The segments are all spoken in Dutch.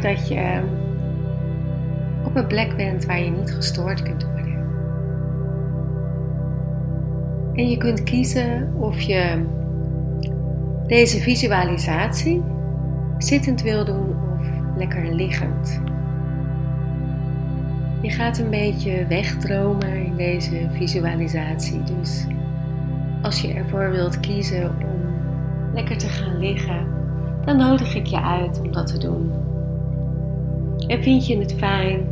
Dat je op een plek bent waar je niet gestoord kunt worden. En je kunt kiezen of je deze visualisatie zittend wil doen of lekker liggend. Je gaat een beetje wegdromen in deze visualisatie. Dus als je ervoor wilt kiezen om lekker te gaan liggen, dan nodig ik je uit om dat te doen. En vind je het fijn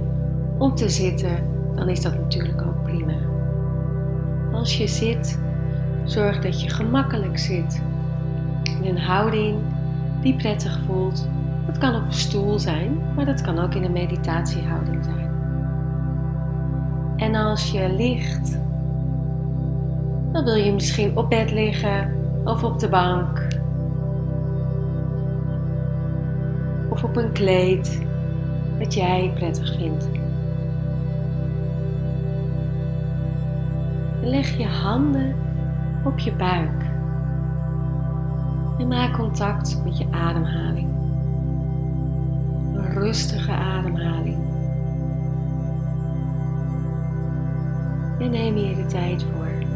om te zitten, dan is dat natuurlijk ook prima. Als je zit, zorg dat je gemakkelijk zit. In een houding die prettig voelt. Dat kan op een stoel zijn, maar dat kan ook in een meditatiehouding zijn. En als je ligt, dan wil je misschien op bed liggen of op de bank. Of op een kleed dat jij prettig vindt. leg je handen op je buik en maak contact met je ademhaling. Een rustige ademhaling. En neem hier de tijd voor.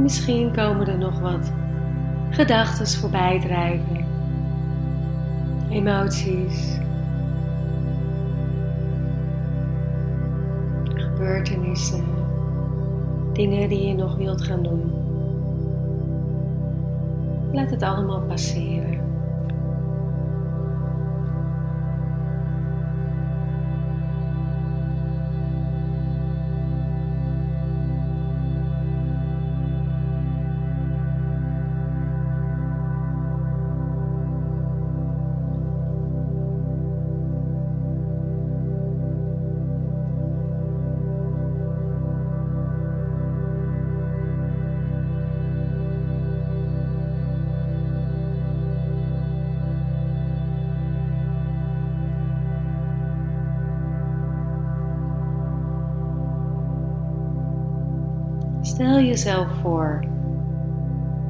En misschien komen er nog wat gedachten voorbij drijven, emoties, gebeurtenissen, dingen die je nog wilt gaan doen. Laat het allemaal passeren. Stel jezelf voor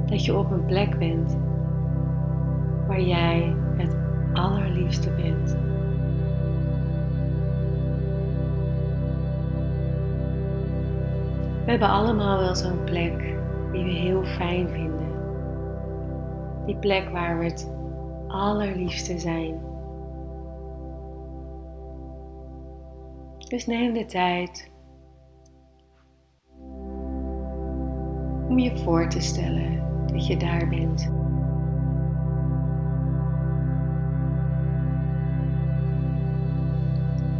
dat je op een plek bent waar jij het allerliefste bent. We hebben allemaal wel zo'n plek die we heel fijn vinden. Die plek waar we het allerliefste zijn. Dus neem de tijd je voor te stellen dat je daar bent.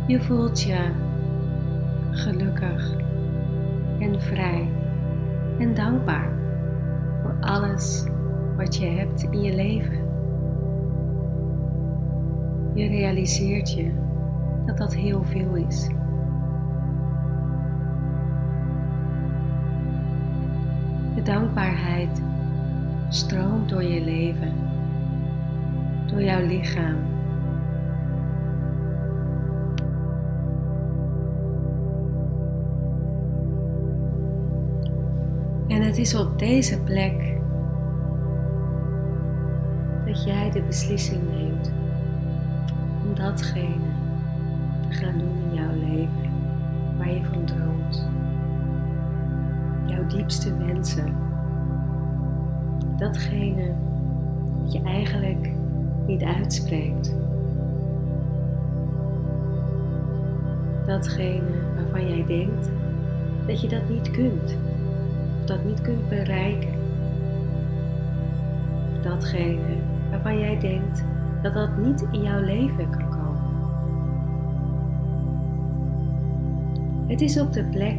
Je voelt je gelukkig en vrij en dankbaar voor alles wat je hebt in je leven. Je realiseert je dat dat heel veel is. Dankbaarheid stroomt door je leven, door jouw lichaam. En het is op deze plek dat jij de beslissing neemt om datgene te gaan doen in jouw leven waar je van droomt jouw diepste wensen. Datgene wat je eigenlijk niet uitspreekt. Datgene waarvan jij denkt dat je dat niet kunt. Of dat niet kunt bereiken. Datgene waarvan jij denkt dat dat niet in jouw leven kan komen. Het is op de plek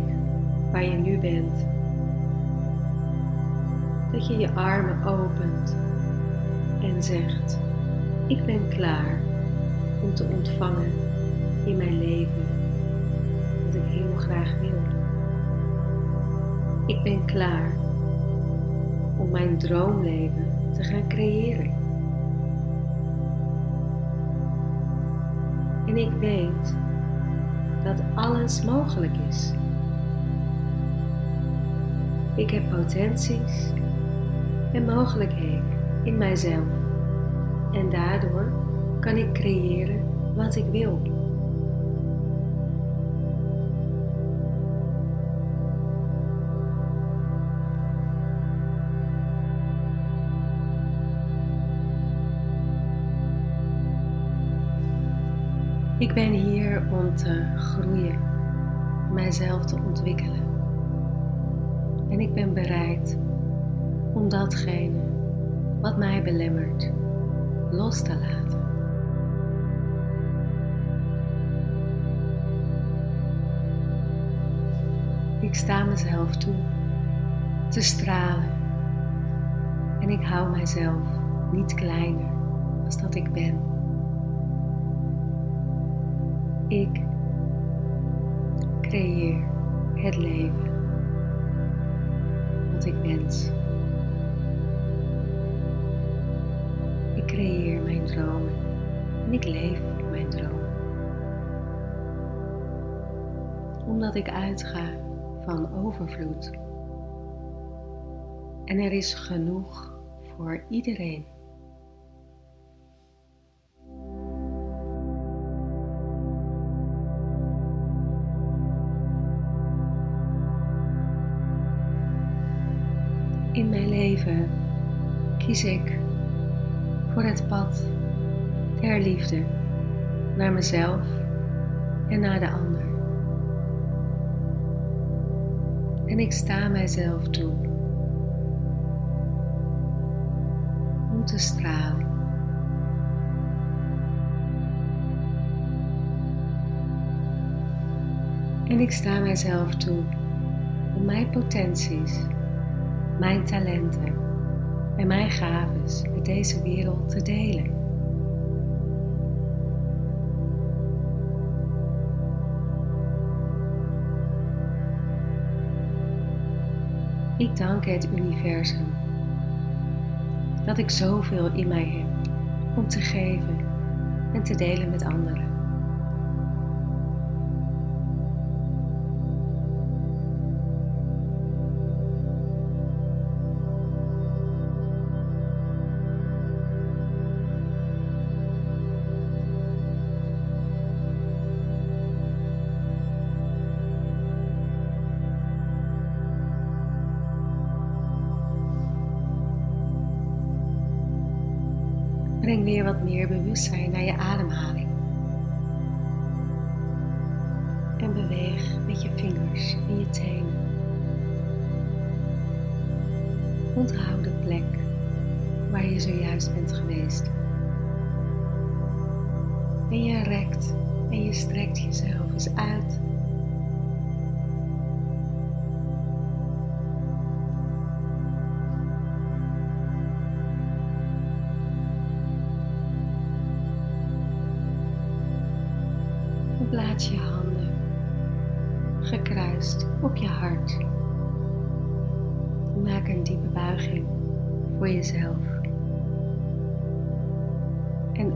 waar je nu bent dat je je armen opent en zegt: Ik ben klaar om te ontvangen in mijn leven wat ik heel graag wil. Ik ben klaar om mijn droomleven te gaan creëren. En ik weet dat alles mogelijk is. Ik heb potenties en mogelijkheden in mijzelf en daardoor kan ik creëren wat ik wil. Ik ben hier om te groeien, mijzelf te ontwikkelen. En ik ben bereid om datgene wat mij belemmert los te laten. Ik sta mezelf toe te stralen en ik hou mijzelf niet kleiner als dat ik ben. Ik creëer het leven wat ik wens. Creëer mijn dromen en ik leef mijn dromen. Omdat ik uitga van overvloed. En er is genoeg voor iedereen. In mijn leven kies ik voor het pad der liefde naar mezelf en naar de ander. En ik sta mijzelf toe om te stralen. En ik sta mijzelf toe om mijn potenties mijn talenten en mijn gaves met deze wereld te delen. Ik dank het universum dat ik zoveel in mij heb om te geven en te delen met anderen. Breng weer wat meer bewustzijn naar je ademhaling. En beweeg met je vingers en je tenen. Onthoud de plek waar je zojuist bent geweest. En je rekt en je strekt jezelf eens uit Je handen gekruist op je hart. Maak een diepe buiging voor jezelf. En